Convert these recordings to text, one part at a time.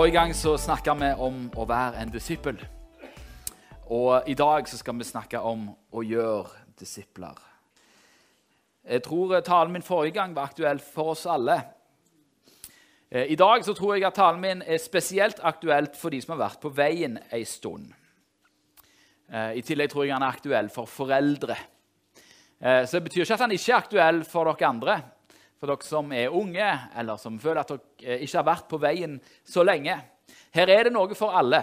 Forrige gang så snakka vi om å være en disippel. Og i dag så skal vi snakke om å gjøre disipler. Jeg tror talen min forrige gang var aktuell for oss alle. Eh, I dag så tror jeg at talen min er spesielt aktuelt for de som har vært på veien ei stund. Eh, I tillegg tror jeg han er aktuell for foreldre. Eh, så det betyr ikke at han ikke er aktuell for dere andre. For dere som er unge, eller som føler at dere ikke har vært på veien så lenge. Her er det noe for alle.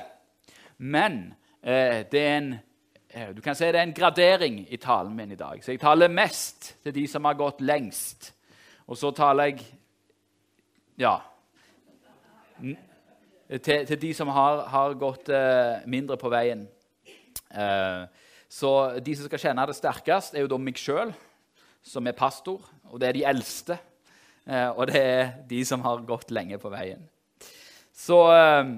Men eh, det er en eh, du kan si det er en gradering i talen min i dag. Så jeg taler mest til de som har gått lengst. Og så taler jeg ja, til, til, de som har, har gått eh, mindre på veien. Eh, så de som skal kjenne det sterkest, er jo da meg sjøl, som er pastor. Og det er de eldste. Eh, og det er de som har gått lenge på veien. Så eh,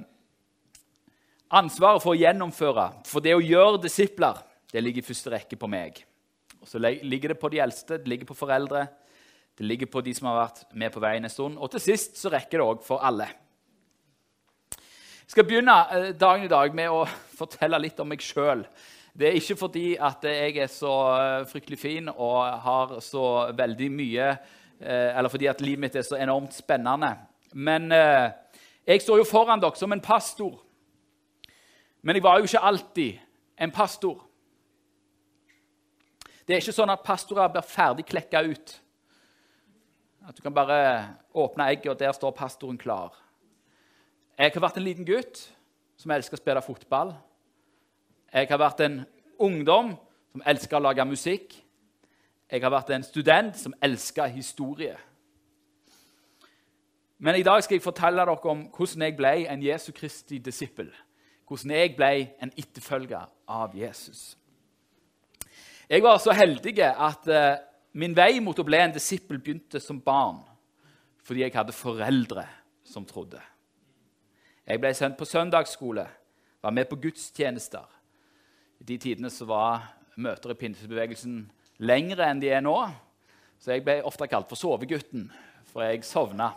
ansvaret for å gjennomføre, for det å gjøre disipler, det ligger i første rekke på meg. Og så ligger det på de eldste, det ligger på foreldre, det ligger på de som har vært med på veien en stund. Og til sist så rekker det òg for alle. Jeg skal begynne eh, dagen i dag med å fortelle litt om meg sjøl. Det er ikke fordi at jeg er så fryktelig fin og har så veldig mye Eh, eller fordi at livet mitt er så enormt spennende. Men eh, jeg står jo foran dere som en pastor. Men jeg var jo ikke alltid en pastor. Det er ikke sånn at pastorer blir ferdig klekka ut. At du kan bare åpne egget, og der står pastoren klar. Jeg har vært en liten gutt som elsker å spille fotball. Jeg har vært en ungdom som elsker å lage musikk. Jeg har vært en student som elsker historie. Men i dag skal jeg fortelle dere om hvordan jeg ble en Jesu Kristi disippel. Hvordan jeg ble en etterfølger av Jesus. Jeg var så heldig at uh, min vei mot å bli en disippel begynte som barn fordi jeg hadde foreldre som trodde. Jeg ble sendt på søndagsskole, var med på gudstjenester. I de tidene så var møter i pinsebevegelsen lengre enn de er nå. Så jeg ble ofte kalt for sovegutten, for jeg sovna.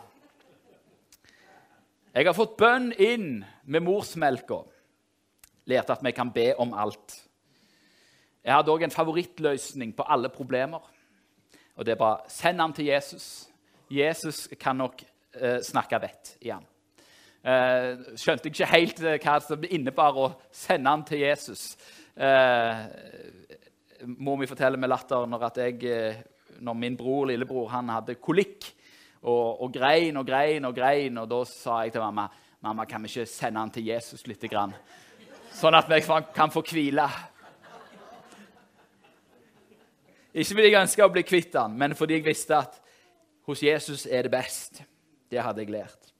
Jeg har fått bønn inn med morsmelka. Lærte at vi kan be om alt. Jeg hadde òg en favorittløsning på alle problemer. Og det bare send han til Jesus. Jesus kan nok eh, snakke vett i han. Eh, skjønte ikke helt eh, hva det innebar å sende han til Jesus. Eh, mor mi forteller med latter når, jeg, eh, når min bror, lillebror han hadde kolikk og, og, grein og grein og grein. Og da sa jeg til mamma mamma, kan vi ikke sende han til Jesus litt, sånn at vi kan få hvile. Ikke fordi jeg ønska å bli kvitt han, men fordi jeg visste at hos Jesus er det best. Det hadde jeg lært.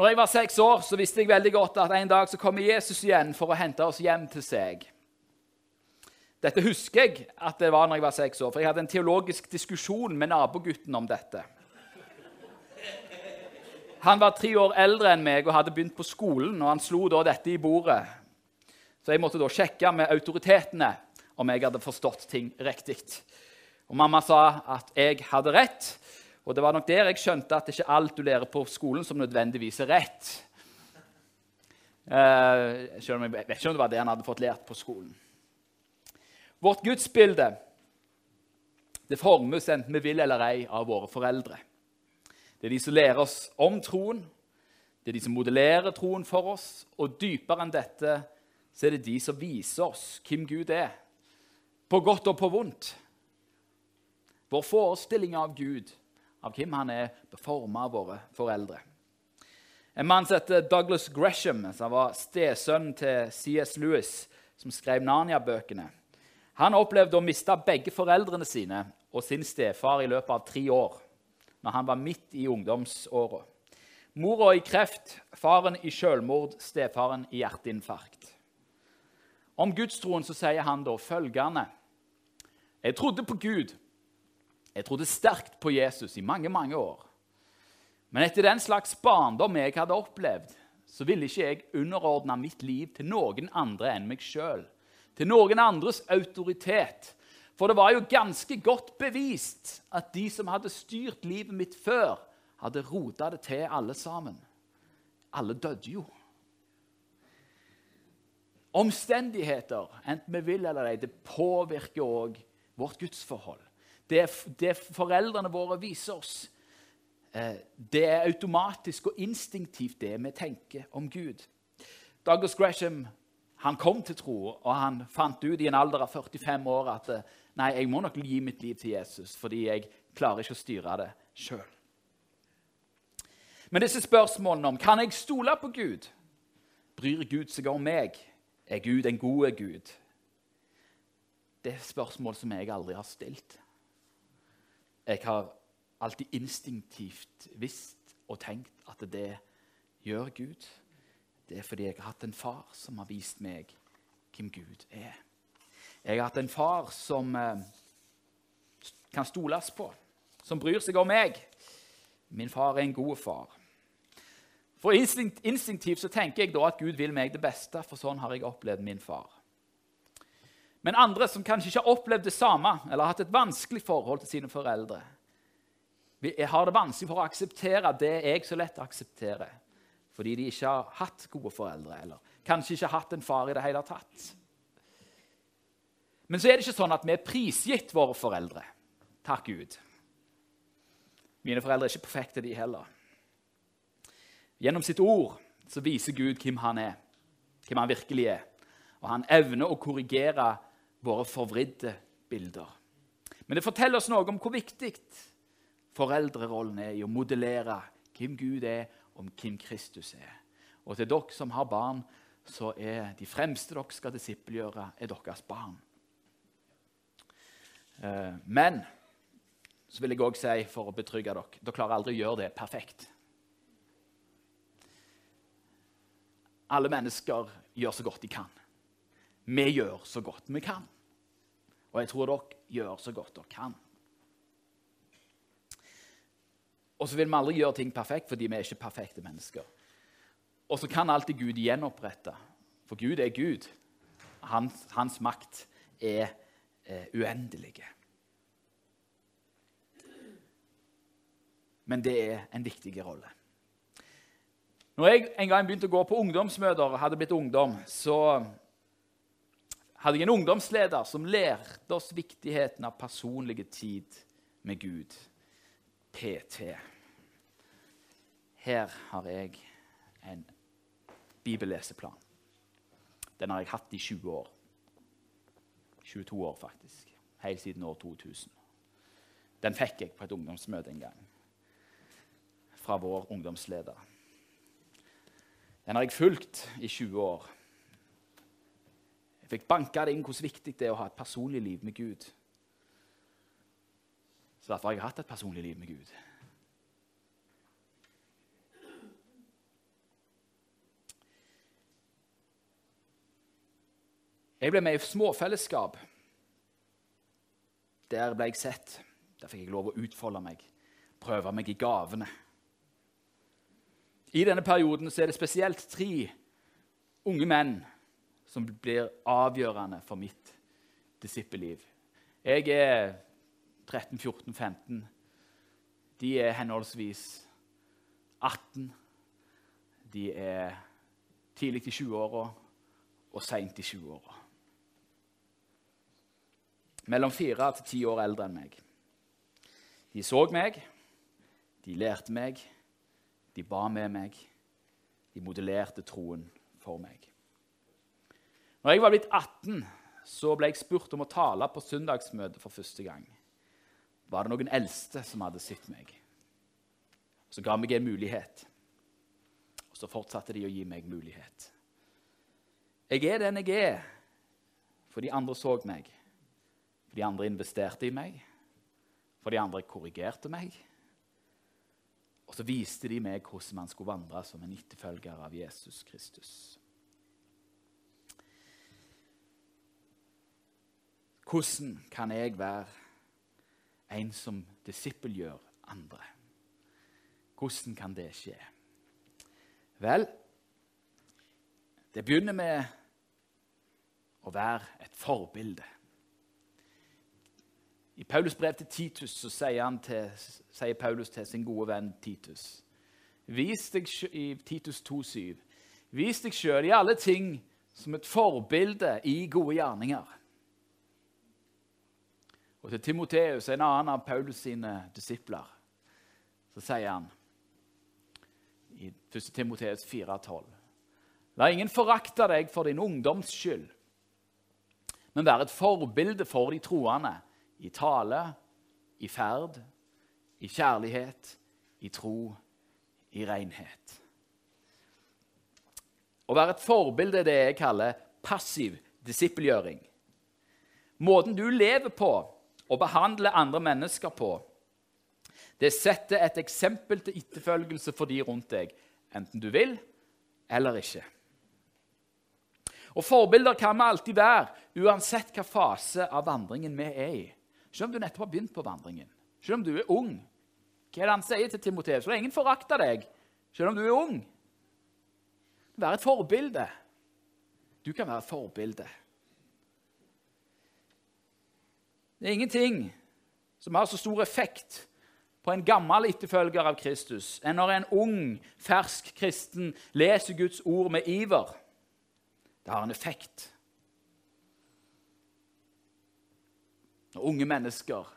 Når jeg var seks år, så visste jeg veldig godt at en dag så kommer Jesus igjen for å hente oss hjem til seg. Dette husker jeg at det var når jeg var seks år, for jeg hadde en teologisk diskusjon med nabogutten om dette. Han var tre år eldre enn meg og hadde begynt på skolen, og han slo da dette i bordet. Så jeg måtte da sjekke med autoritetene om jeg hadde forstått ting riktig. Og Mamma sa at jeg hadde rett, og det var nok der jeg skjønte at ikke alt du lærer på skolen, som nødvendigvis er rett. Uh, selv om jeg vet ikke om det var det han hadde fått lært på skolen. Vårt gudsbilde det formes enten vi vil eller ei av våre foreldre. Det er de som lærer oss om troen, det er de som modellerer troen for oss, og dypere enn dette så er det de som viser oss hvem Gud er, på godt og på vondt. Vår forestilling av Gud, av hvem han er, forma av våre foreldre. En mann som heter Douglas Gresham, som var stesønn til C.S. Lewis, som skrev Narnia-bøkene. Han opplevde å miste begge foreldrene sine og sin stefar i løpet av tre år, når han var midt i ungdomsåra. Mora i kreft, faren i selvmord, stefaren i hjerteinfarkt. Om gudstroen så sier han da følgende Jeg trodde på Gud. Jeg trodde sterkt på Jesus i mange, mange år. Men etter den slags barndom jeg hadde opplevd, så ville ikke jeg underordne mitt liv til noen andre enn meg sjøl til noen andres autoritet. For det var jo ganske godt bevist at de som hadde styrt livet mitt før, hadde rota det til alle sammen. alle døde jo. Omstendigheter, enten vi vil eller ei, det påvirker òg vårt gudsforhold. Det, det foreldrene våre viser oss, eh, det er automatisk og instinktivt det vi tenker om Gud. Douglas Gresham han kom til tro, og han fant ut i en alder av 45 år at eh, nei, jeg må nok gi mitt liv til Jesus, fordi jeg klarer ikke å styre det sjøl. Men disse spørsmålene om kan jeg stole på Gud, bryr Gud seg om meg? Er Gud en god Gud? Det er spørsmål som jeg aldri har stilt. Jeg har alltid instinktivt visst og tenkt at det gjør Gud. Det er fordi jeg har hatt en far som har vist meg hvem Gud er. Jeg har hatt en far som eh, kan stoles på, som bryr seg om meg. Min far er en god far. For instinkt, Instinktivt så tenker jeg da at Gud vil meg det beste, for sånn har jeg opplevd min far. Men andre som kanskje ikke har opplevd det samme, eller har hatt et vanskelig forhold til sine foreldre, Vi har det vanskelig for å akseptere det jeg så lett aksepterer, fordi de ikke har hatt gode foreldre, eller kanskje ikke har hatt en far i det hele tatt. Men så er det ikke sånn at vi er prisgitt våre foreldre. Takk Gud. Mine foreldre er ikke perfekte, de heller. Gjennom sitt ord så viser Gud hvem han er, hvem han virkelig er. Og han evner å korrigere våre forvridde bilder. Men det forteller oss noe om hvor viktig foreldrerollen er i å modellere hvem Gud er, og hvem Kristus er. Og til dere som har barn, så er de fremste dere skal disippelgjøre, er deres barn. Eh, men så vil jeg òg si, for å betrygge dere, dere klarer aldri å gjøre det perfekt. Alle mennesker gjør så godt de kan. Vi gjør så godt vi kan. Og jeg tror dere gjør så godt dere kan. Og så vil vi aldri gjøre ting perfekt fordi vi er ikke perfekte mennesker. Og så kan alltid Gud gjenopprette, for Gud er Gud. Hans, hans makt er eh, uendelig. Men det er en viktig rolle. Når jeg en gang begynte å gå på ungdomsmøter hadde blitt ungdom, så hadde jeg en ungdomsleder som lærte oss viktigheten av personlig tid med Gud. PT. Her har jeg en bibelleseplan. Den har jeg hatt i 20 år. 22 år, faktisk. Helt siden år 2000. Den fikk jeg på et ungdomsmøte en gang fra vår ungdomsleder. Den har jeg fulgt i 20 år. Fikk banka det inn hvor viktig det er å ha et personlig liv med Gud. Så derfor har jeg hatt et personlig liv med Gud. Jeg ble med i småfellesskap. Der ble jeg sett. Der fikk jeg lov å utfolde meg, prøve meg i gavene. I denne perioden er det spesielt tre unge menn som blir avgjørende for mitt disippelliv. Jeg er 13, 14, 15. De er henholdsvis 18. De er tidlig i 20-åra og seint i 20-åra. Mellom fire til ti år eldre enn meg. De så meg, de lærte meg, de ba med meg. De modellerte troen for meg. Når jeg var blitt 18, så ble jeg spurt om å tale på søndagsmøte for første gang. Var det noen eldste som hadde sett meg? Så ga meg en mulighet. Og så fortsatte de å gi meg mulighet. Jeg er den jeg er for de andre så meg, For de andre investerte i meg, For de andre korrigerte meg og så viste de meg hvordan man skulle vandre som en etterfølger av Jesus Kristus. Hvordan kan jeg være en som disippelgjør andre? Hvordan kan det skje? Vel, det begynner med å være et forbilde. I Paulus brev til Titus så sier, til, sier Paulus til sin gode venn Titus.: vis deg i Titus 2,7. Vis deg sjøl i alle ting som et forbilde i gode gjerninger. Og til Timoteus, en annen av Paulus sine disipler, så sier han i 1. Timoteus 4,12.: La ingen forakte deg for din ungdoms skyld, men vær et forbilde for de troende i tale, i ferd, i kjærlighet, i tro, i renhet. Å være et forbilde er det jeg kaller passiv disippelgjøring. Måten du lever på og behandler andre mennesker på, det setter et eksempel til etterfølgelse for de rundt deg, enten du vil eller ikke. Og Forbilder kan vi alltid være, uansett hva fase av vandringen vi er i. Selv om du nettopp har begynt på vandringen, selv om du er ung. Hva er det han sier til Timoteus? La ingen forakte deg, selv om du er ung. Vær et forbilde. Du kan være et forbilde. Det er ingenting som har så stor effekt på en gammel etterfølger av Kristus enn når en ung, fersk kristen leser Guds ord med iver. Det har en effekt. Når unge mennesker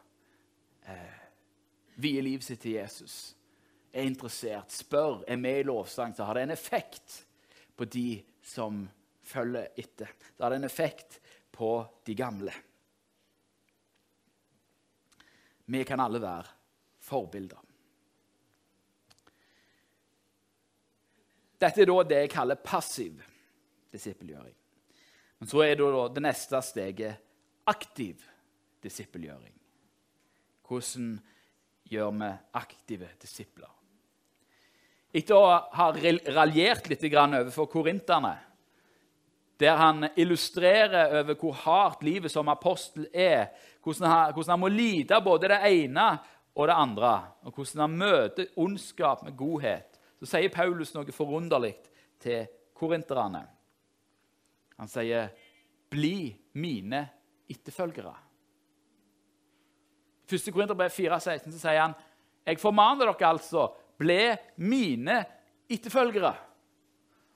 eh, vier livet sitt til Jesus, er interessert, spør, er med i lovsang, så har det en effekt på de som følger etter. Det har en effekt på de gamle. Vi kan alle være forbilder. Dette er da det jeg kaller passiv disippelgjøring. Men så er det da det neste steget aktiv disippelgjøring. Hvordan gjør vi aktive disipler? Etter å ha raljert litt overfor korinterne, der han illustrerer over hvor hardt livet som apostel er, hvordan han, hvordan han må lide både det ene og det andre, og hvordan han møter ondskap med godhet, så sier Paulus noe forunderlig til korinterne. Han sier, 'Bli mine etterfølgere'. I 1. Korinterbrev 4,16 så sier han, 'Jeg formaner dere altså, ble mine etterfølgere'.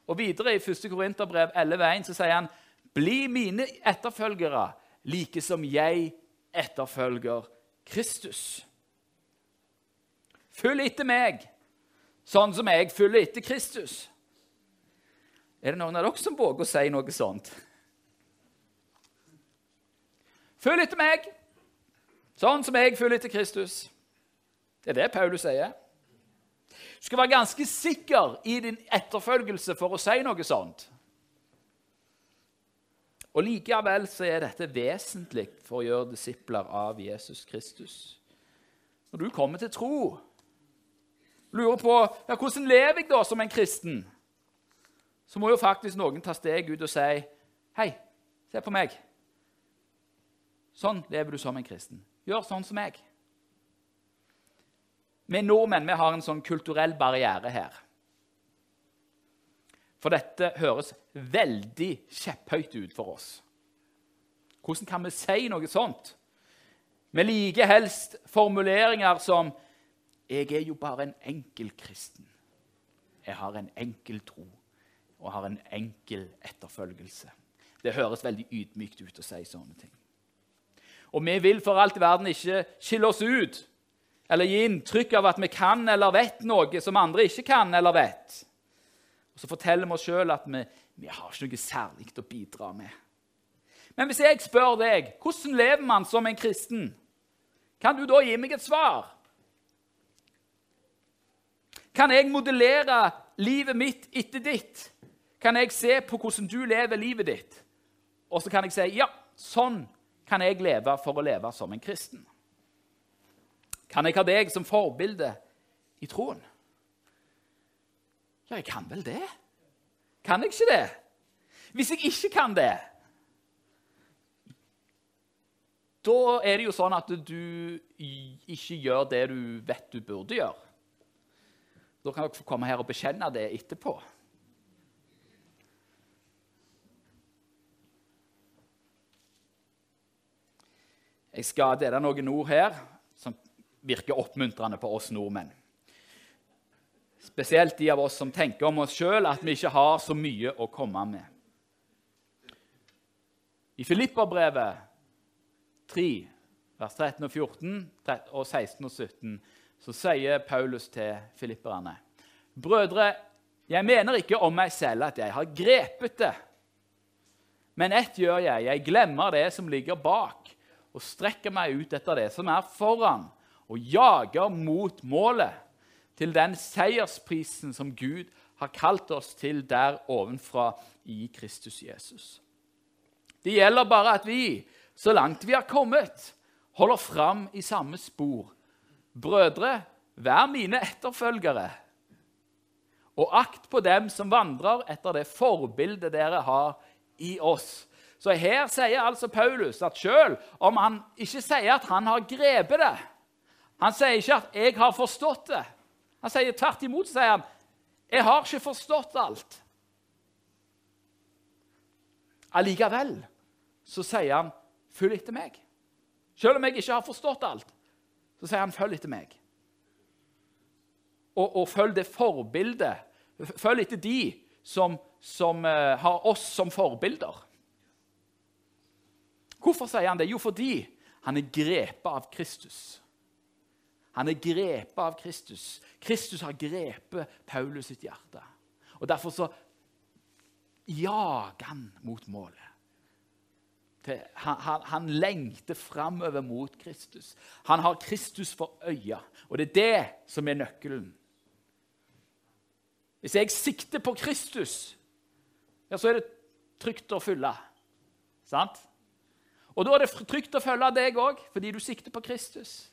Og videre i 1. Korinterbrev 11,1 så sier han, 'Bli mine etterfølgere, like som jeg etterfølger Kristus'. Følg etter meg, sånn som jeg følger etter Kristus. Er det noen av dere som våger å si noe sånt? Følg etter meg, sånn som jeg følger etter Kristus. Det er det Paulus sier. Du skal være ganske sikker i din etterfølgelse for å si noe sånt. Og Likevel så er dette vesentlig for å gjøre disipler av Jesus Kristus. Når du kommer til tro, lurer på ja, hvordan lever jeg da som en kristen, så må jo faktisk noen ta steg ut og si Hei, se på meg. Sånn lever du som en kristen. Gjør sånn som meg. Vi nordmenn vi har en sånn kulturell barriere her. For dette høres veldig kjepphøyt ut for oss. Hvordan kan vi si noe sånt? Vi liker helst formuleringer som 'Jeg er jo bare en enkel kristen'. 'Jeg har en enkel tro og har en enkel etterfølgelse'. Det høres veldig ydmykt ut å si sånne ting. Og vi vil for alt i verden ikke skille oss ut eller gi inntrykk av at vi kan eller vet noe som andre ikke kan eller vet. Og så forteller vi oss sjøl at vi, vi har ikke noe særlig å bidra med. Men hvis jeg spør deg hvordan lever man som en kristen, kan du da gi meg et svar? Kan jeg modellere livet mitt etter ditt? Kan jeg se på hvordan du lever livet ditt? Og så kan jeg si ja, sånn kan jeg leve for å leve som en kristen. Kan jeg ha deg som forbilde i troen? Ja, jeg kan vel det. Kan jeg ikke det? Hvis jeg ikke kan det, da er det jo sånn at du ikke gjør det du vet du burde gjøre. Da kan dere få komme her og bekjenne det etterpå. Jeg skal dele noen ord her som virker oppmuntrende på oss nordmenn. Spesielt de av oss som tenker om oss sjøl at vi ikke har så mye å komme med. I Filipperbrevet 3, vers 13 og 14 og 16 og 17 så sier Paulus til filipperne.: Brødre, jeg mener ikke om meg selv at jeg har grepet det. Men ett gjør jeg. Jeg glemmer det som ligger bak, og strekker meg ut etter det som er foran, og jager mot målet, til den seiersprisen som Gud har kalt oss til der ovenfra i Kristus Jesus. Det gjelder bare at vi, så langt vi har kommet, holder fram i samme spor. Brødre, vær mine etterfølgere, og akt på dem som vandrer etter det forbildet dere har i oss. Så her sier altså Paulus at selv om han ikke sier at han har grepet det Han sier ikke at 'jeg har forstått det'. Han sier tvert imot sier han, 'Jeg har ikke forstått alt'. Allikevel så sier han, 'Følg etter meg'. Selv om jeg ikke har forstått alt, så sier han, 'Følg etter meg'. Og, og følg det forbildet. Følg etter de som, som uh, har oss som forbilder. Hvorfor sier han det? Jo, fordi han er grepet av Kristus. Han er grepet av Kristus. Kristus har grepet Paulus sitt hjerte. Og Derfor så jager han mot målet. Han, han, han, lengter framover mot Kristus. Han har Kristus for øya, og det er det som er nøkkelen. Hvis jeg sikter på Kristus, ja, så er det trygt å følge. Sant? Og da er det trygt å følge deg òg, fordi du sikter på Kristus.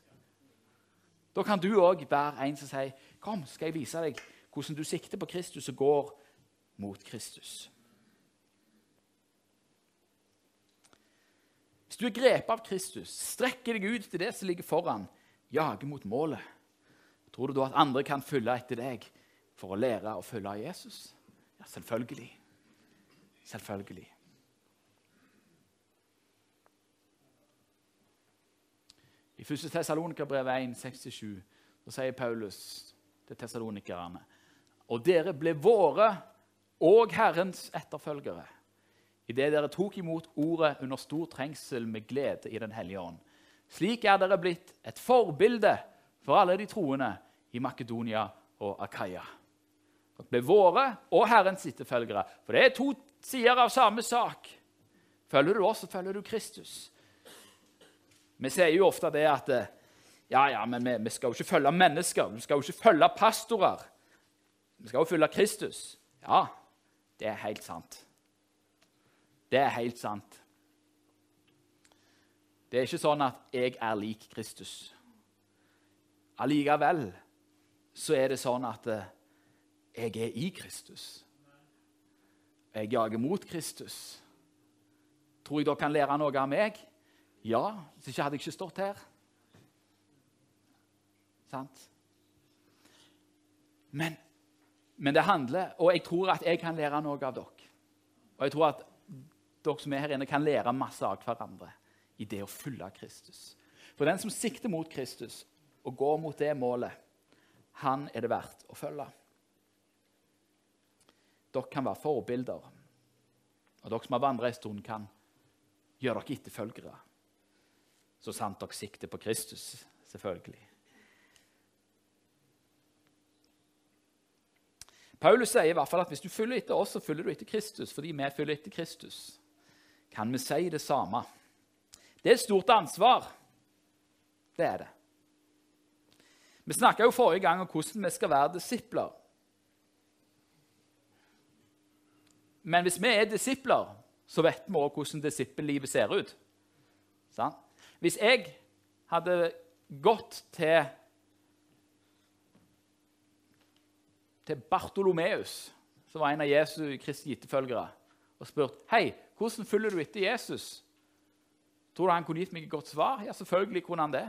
Da kan du òg være en som sier, 'Kom, skal jeg vise deg hvordan du sikter på Kristus og går mot Kristus'. Hvis du er grepet av Kristus, strekker deg ut til det som ligger foran, jager mot målet, tror du da at andre kan følge etter deg for å lære å følge Jesus? Ja, selvfølgelig. Selvfølgelig. I 1. Tessalonikerbrev 1, 67 så sier Paulus til tessalonikerne Og dere ble våre og Herrens etterfølgere idet dere tok imot ordet under stor trengsel med glede i Den hellige ånd. Slik er dere blitt et forbilde for alle de troende i Makedonia og Akaya. Dere ble våre og Herrens etterfølgere. For det er to sider av samme sak. Følger du oss, så følger du Kristus. Vi sier jo ofte det at ja, ja, men vi, vi skal jo ikke følge mennesker. Vi skal jo ikke følge pastorer. Vi skal jo følge Kristus. Ja, det er helt sant. Det er helt sant. Det er ikke sånn at jeg er lik Kristus. Allikevel så er det sånn at eh, jeg er i Kristus. Jeg jager mot Kristus. Tror jeg dere kan lære noe av meg? Ja, hvis ikke hadde jeg ikke stått her. Sant? Men, men, det handler Og jeg tror at jeg kan lære noe av dere. Og jeg tror at dere som er her inne, kan lære masse av hverandre i det å følge Kristus. For den som sikter mot Kristus og går mot det målet, han er det verdt å følge. Dere kan være forbilder, og dere som har vandret en stund, kan gjøre dere etterfølgere. Så sant dere sikter på Kristus, selvfølgelig. Paulus sier i hvert fall at hvis du følger etter oss, så følger du etter Kristus. fordi vi følger etter Kristus. Kan vi si det samme? Det er et stort ansvar. Det er det. Vi snakka forrige gang om hvordan vi skal være disipler. Men hvis vi er disipler, så vet vi også hvordan disippellivet ser ut. Sant? Hvis jeg hadde gått til til Bartolomeus, som var en av Jesu Kristi etterfølgere, og spurt hei, hvordan følger du etter Jesus. Tror du han kunne gitt meg et godt svar? Ja, selvfølgelig kunne han det.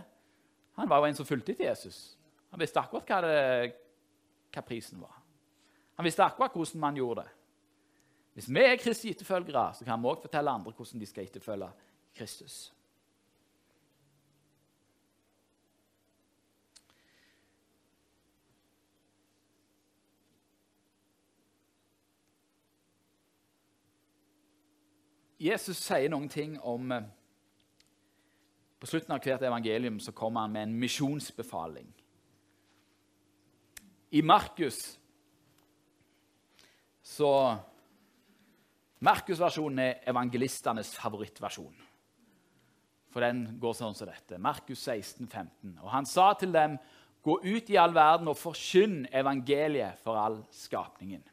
Han var jo en som fulgte etter Jesus. Han visste akkurat hva, det, hva prisen var. Han visste akkurat hvordan man gjorde det. Hvis vi er Kristi etterfølgere, så kan vi også fortelle andre hvordan de skal etterfølge Kristus. Jesus sier noen ting om eh, På slutten av hvert evangelium så kommer han med en misjonsbefaling. I Markus så Markus-versjonen er evangelistenes favorittversjon. For den går sånn som dette. Markus 16, 15. Og han sa til dem, gå ut i all verden og forkynn evangeliet for all skapningen.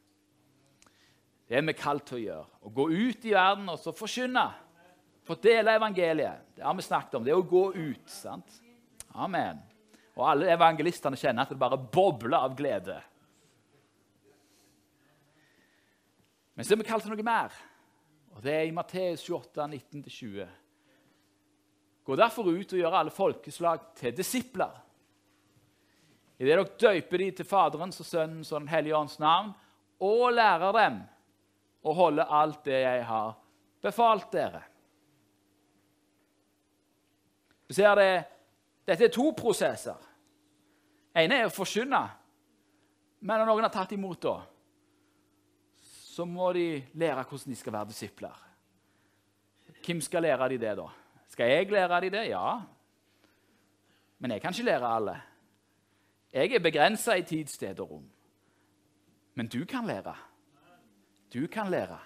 Det er vi kalt til å gjøre. Å gå ut i verden og så forkynne. Fordele evangeliet. Det har vi snakket om. Det er å gå ut. sant? Amen. Og alle evangelistene kjenner at det bare bobler av glede. Men så er vi kalt til noe mer. Og Det er i Matteus 28, 19-20. Gå derfor ut og gjør alle folkeslag til disipler. Idet dere døyper de til Faderens og Sønnens og Den hellige ånds navn, og lærer dem å holde alt det jeg har befalt dere. Du ser det, Dette er to prosesser. Den ene er å forkynne. Men når noen har tatt imot, da, så må de lære hvordan de skal være disipler. Hvem skal lære dem det, da? Skal jeg lære dem det? Ja. Men jeg kan ikke lære alle. Jeg er begrensa i tid, sted og rom. Men du kan lære. Du kan lære.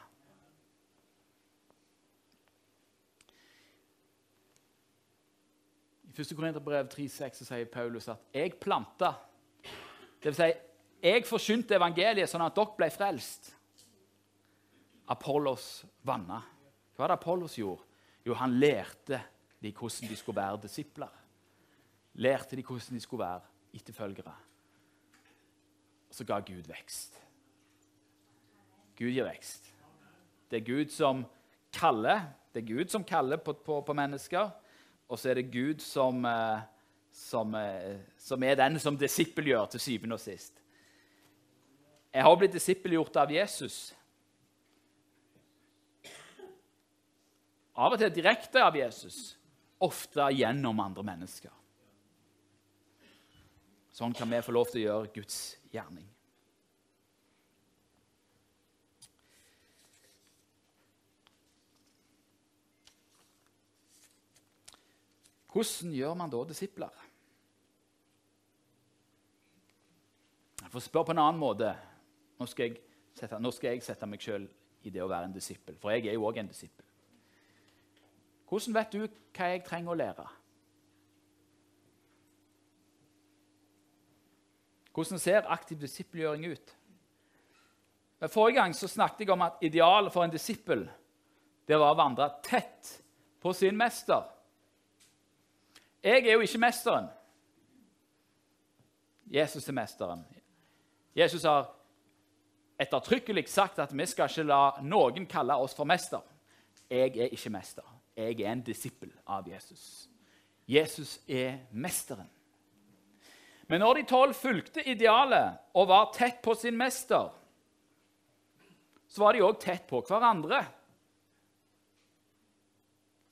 I 1. Korinterbrev 3,6 sier Paulus at 'jeg planta'. Det vil si, jeg forkynte evangeliet sånn at dere ble frelst. Apollos vanna. Hva var det Apollos gjorde? Jo, han lærte de hvordan de skulle være disipler. Lærte de hvordan de skulle være etterfølgere. Og så ga Gud vekst. Gud gir vekst. Det er Gud som kaller. Det er Gud som kaller på, på, på mennesker. Og så er det Gud som, eh, som, eh, som er den som disippelgjør til syvende og sist. Jeg har blitt disippelgjort av Jesus. Av og til direkte av Jesus, ofte gjennom andre mennesker. Sånn kan vi få lov til å gjøre Guds gjerning. Hvordan gjør man da disipler? Jeg får spørre på en annen måte. Nå skal jeg sette, skal jeg sette meg sjøl i det å være en disippel, for jeg er jo òg en disippel. Hvordan vet du hva jeg trenger å lære? Hvordan ser aktiv disippelgjøring ut? Forrige gang så snakket jeg om at idealet for en disippel det var å vandre tett på sin mester. Jeg er jo ikke mesteren. Jesus er mesteren. Jesus har ettertrykkelig sagt at vi skal ikke la noen kalle oss for mester. Jeg er ikke mester. Jeg er en disippel av Jesus. Jesus er mesteren. Men når de tolv fulgte idealet og var tett på sin mester, så var de òg tett på hverandre.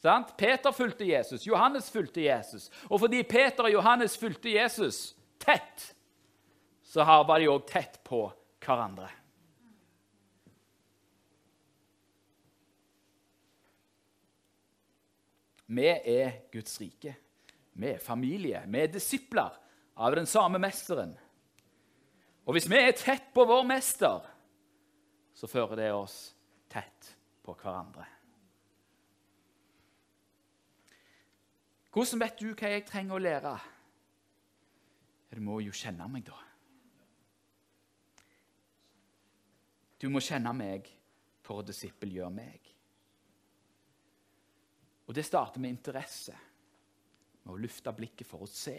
Sant? Peter fulgte Jesus, Johannes fulgte Jesus. Og fordi Peter og Johannes fulgte Jesus tett, så var de òg tett på hverandre. Vi er Guds rike. Vi er familie. Vi er disipler av den samme mesteren. Og hvis vi er tett på vår mester, så fører det oss tett på hverandre. Hvordan vet du hva jeg trenger å lære? Du må jo kjenne meg, da. Du må kjenne meg for å disippelgjøre meg. Og det starter med interesse, med å lufte blikket for å se.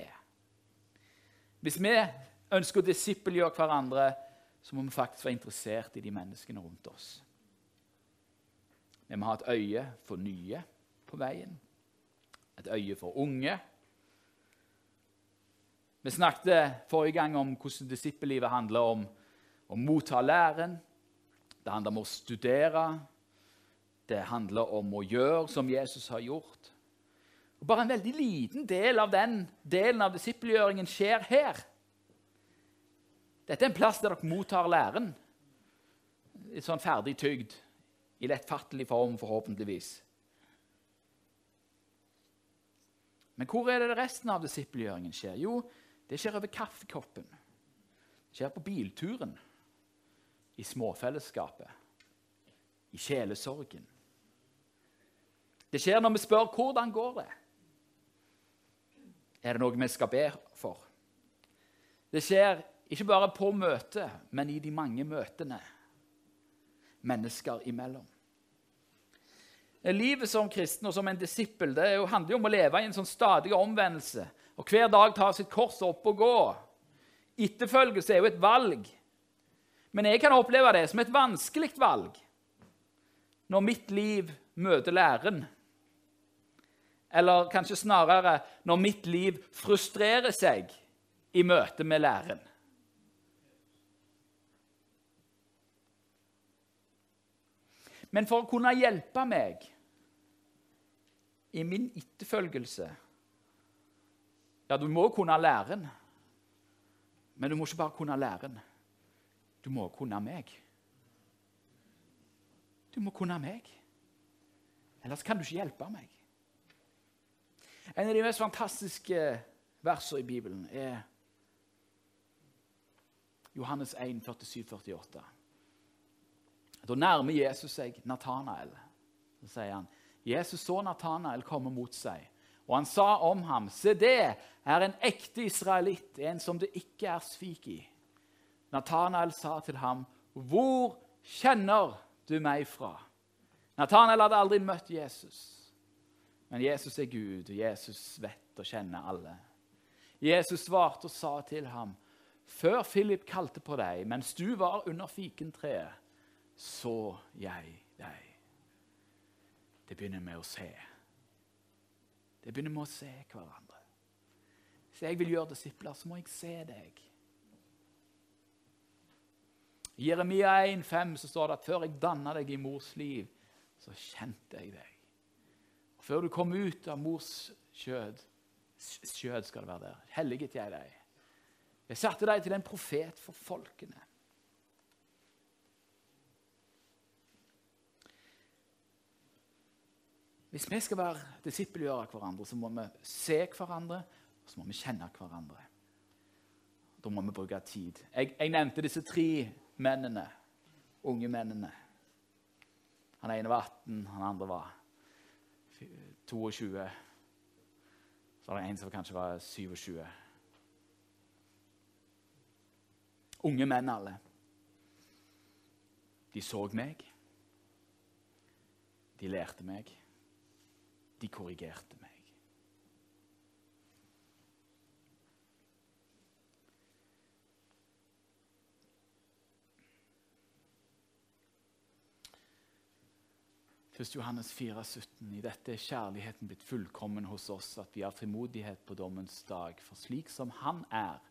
Hvis vi ønsker å disippelgjøre hverandre, så må vi faktisk være interessert i de menneskene rundt oss. Vi må ha et øye for nye på veien et øye for unge. Vi snakket forrige gang om hvordan disippellivet handler om å motta læren. Det handler om å studere. Det handler om å gjøre som Jesus har gjort. Og bare en veldig liten del av den delen av disippelgjøringen skjer her. Dette er en plass der dere mottar læren. Litt sånn ferdig tygd I lettfattelig form, forhåpentligvis. Men hvor er det resten av disippelgjøringen skjer? Jo, det skjer over kaffekoppen. Det skjer på bilturen. I småfellesskapet. I sjelesorgen. Det skjer når vi spør hvordan går det Er det noe vi skal be for? Det skjer ikke bare på møtet, men i de mange møtene mennesker imellom. Livet som kristen og som en disippel det handler jo om å leve i en sånn stadig omvendelse. Og hver dag ta sitt kors opp og gå. Etterfølgelse er jo et valg. Men jeg kan oppleve det som et vanskelig valg når mitt liv møter læren. Eller kanskje snarere når mitt liv frustrerer seg i møte med læren. Men for å kunne hjelpe meg i min etterfølgelse Ja, du må kunne læren, men du må ikke bare kunne læren. Du må kunne meg. Du må kunne meg. Ellers kan du ikke hjelpe meg. En av de mest fantastiske versene i Bibelen er Johannes 1, 47-48. Da nærmer Jesus seg Natanael. Så sier han, Jesus så Natanael komme mot seg, og han sa om ham, se det er en ekte israelitt, en som det ikke er svik i. Natanael sa til ham, hvor kjenner du meg fra? Natanael hadde aldri møtt Jesus, men Jesus er Gud, og Jesus vet og kjenner alle. Jesus svarte og sa til ham, før Philip kalte på deg, mens du var under fikentreet, så jeg deg. Det begynner med å se. Det begynner med å se hverandre. Hvis jeg vil gjøre disipler, så må jeg se deg. I Jeremia 1,5 så står det at før jeg danna deg i mors liv, så kjente jeg deg. Og før du kom ut av mors skjød, skjød skal det være der, helliget jeg deg. Jeg satte deg til en profet for folkene. Hvis vi skal være disippelgjøre hverandre, så må vi se hverandre og så må vi kjenne hverandre. Da må vi bruke tid. Jeg, jeg nevnte disse tre mennene, unge mennene. Han ene var 18, han andre var 22. Så var det en som kanskje var 27. Unge menn alle. De så meg. De lærte meg de korrigerte meg. Først Johannes 4, 17. I dette er kjærligheten blitt fullkommen hos oss, at vi har frimodighet på dommens dag. For slik som Han er,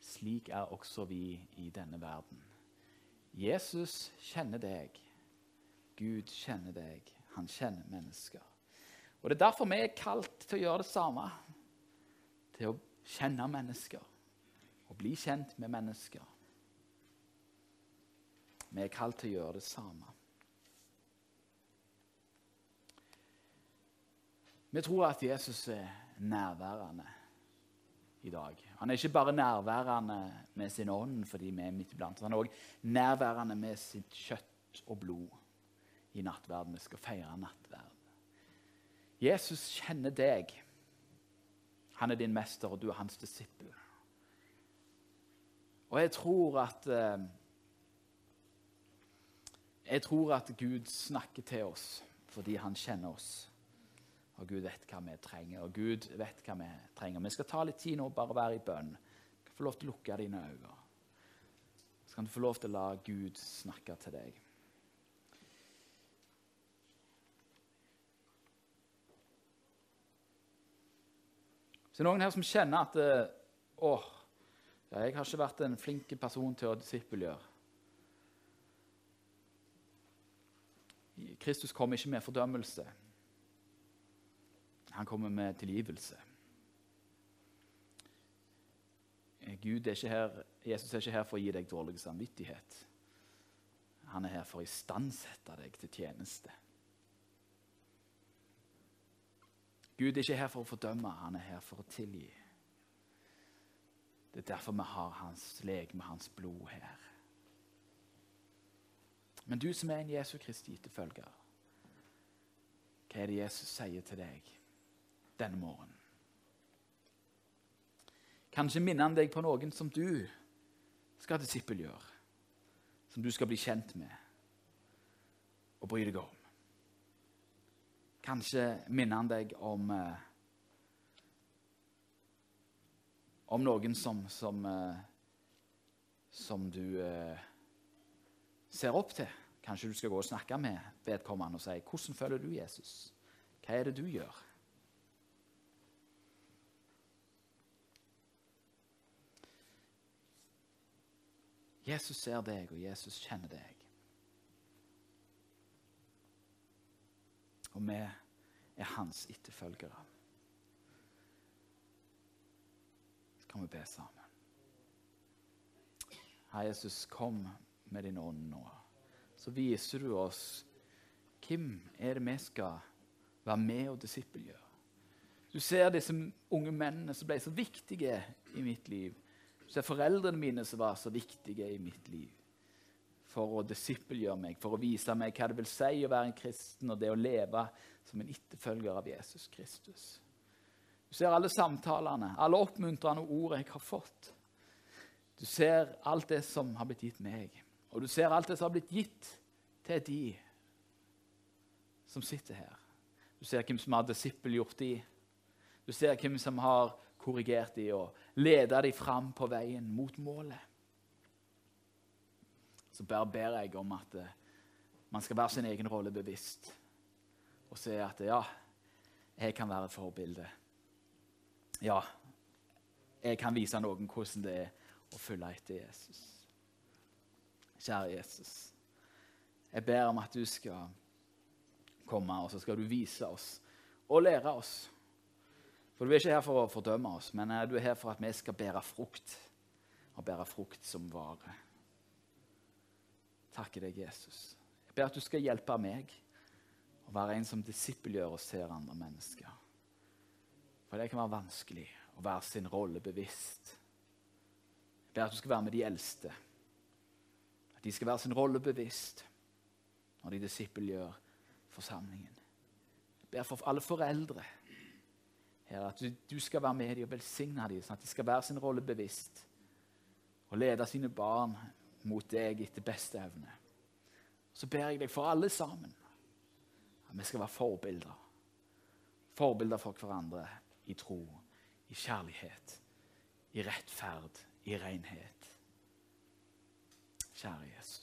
slik er også vi i denne verden. Jesus kjenner deg. Gud kjenner deg. Han kjenner mennesker. Og Det er derfor vi er kalt til å gjøre det samme. Til å kjenne mennesker og bli kjent med mennesker. Vi er kalt til å gjøre det samme. Vi tror at Jesus er nærværende i dag. Han er ikke bare nærværende med sin ånd fordi vi er midt iblant. Han er òg nærværende med sitt kjøtt og blod i nattverden. Vi skal feire nattverd. Jesus kjenner deg. Han er din mester, og du er hans disippel. Og jeg tror at eh, Jeg tror at Gud snakker til oss fordi han kjenner oss. Og Gud vet hva vi trenger, og Gud vet hva vi trenger. Vi skal ta litt tid nå og bare være i bønn. Du kan få lov til å lukke dine øyne. Så kan du få lov til å la Gud snakke til deg. Så det er noen her som kjenner at Å, åh, jeg har ikke vært en flink person til å disippelgjøre. Kristus kommer ikke med fordømmelse. Han kommer med tilgivelse. Gud er ikke her, Jesus er ikke her for å gi deg dårlig samvittighet. Han er her for å istandsette deg til tjeneste. Gud er ikke her for å fordømme, han er her for å tilgi. Det er derfor vi har hans legeme, hans blod her. Men du som er en Jesu Kristi etterfølger, hva er det Jesus sier til deg denne morgenen? Kanskje minner han deg på noen som du skal disippelgjøre, som du skal bli kjent med og bry deg om. Kanskje minner han deg om eh, om noen som, som, eh, som du eh, ser opp til. Kanskje du skal gå og snakke med vedkommende og si 'Hvordan føler du Jesus? Hva er det du gjør?' Jesus ser deg, og Jesus kjenner deg. Og vi er hans etterfølgere. Så kan vi be sammen. Herre Jesus, kom med din ånd nå. Så viser du oss hvem er det vi skal være med og disippelgjøre. Du ser disse unge mennene som ble så viktige i mitt liv. Du ser foreldrene mine som var så viktige i mitt liv for å disippelgjøre meg, for å vise meg hva det vil si å være en kristen og det å leve som en etterfølger av Jesus Kristus. Du ser alle samtalene, alle oppmuntrende ord jeg har fått. Du ser alt det som har blitt gitt meg, og du ser alt det som har blitt gitt til de som sitter her. Du ser hvem som har disippelgjort de. Du ser hvem som har korrigert de og ledet de fram på veien mot målet så bare ber jeg om at eh, man skal være sin egen rolle bevisst og se at ja, jeg kan være et forbilde. Ja, jeg kan vise noen hvordan det er å følge etter Jesus. Kjære Jesus, jeg ber om at du skal komme, og så skal du vise oss og lære oss. For Du er ikke her for å fordømme oss, men eh, du er her for at vi skal bære frukt, og bære frukt som varer takker deg, Jesus. Jeg ber at du skal hjelpe meg å være en som disippelgjør og ser andre mennesker. For det kan være vanskelig å være sin rolle bevisst. Jeg ber at du skal være med de eldste. At de skal være sin rolle bevisst når de disippelgjør forsamlingen. Jeg ber for alle foreldre her, at du, skal være med dem og velsigne dem, sånn at de skal være sin rolle bevisst og lede sine barn mot deg etter beste evne. Så ber jeg deg for alle sammen at vi skal være forbilder. Forbilder for hverandre i tro, i kjærlighet, i rettferd, i renhet. Kjære Jesus.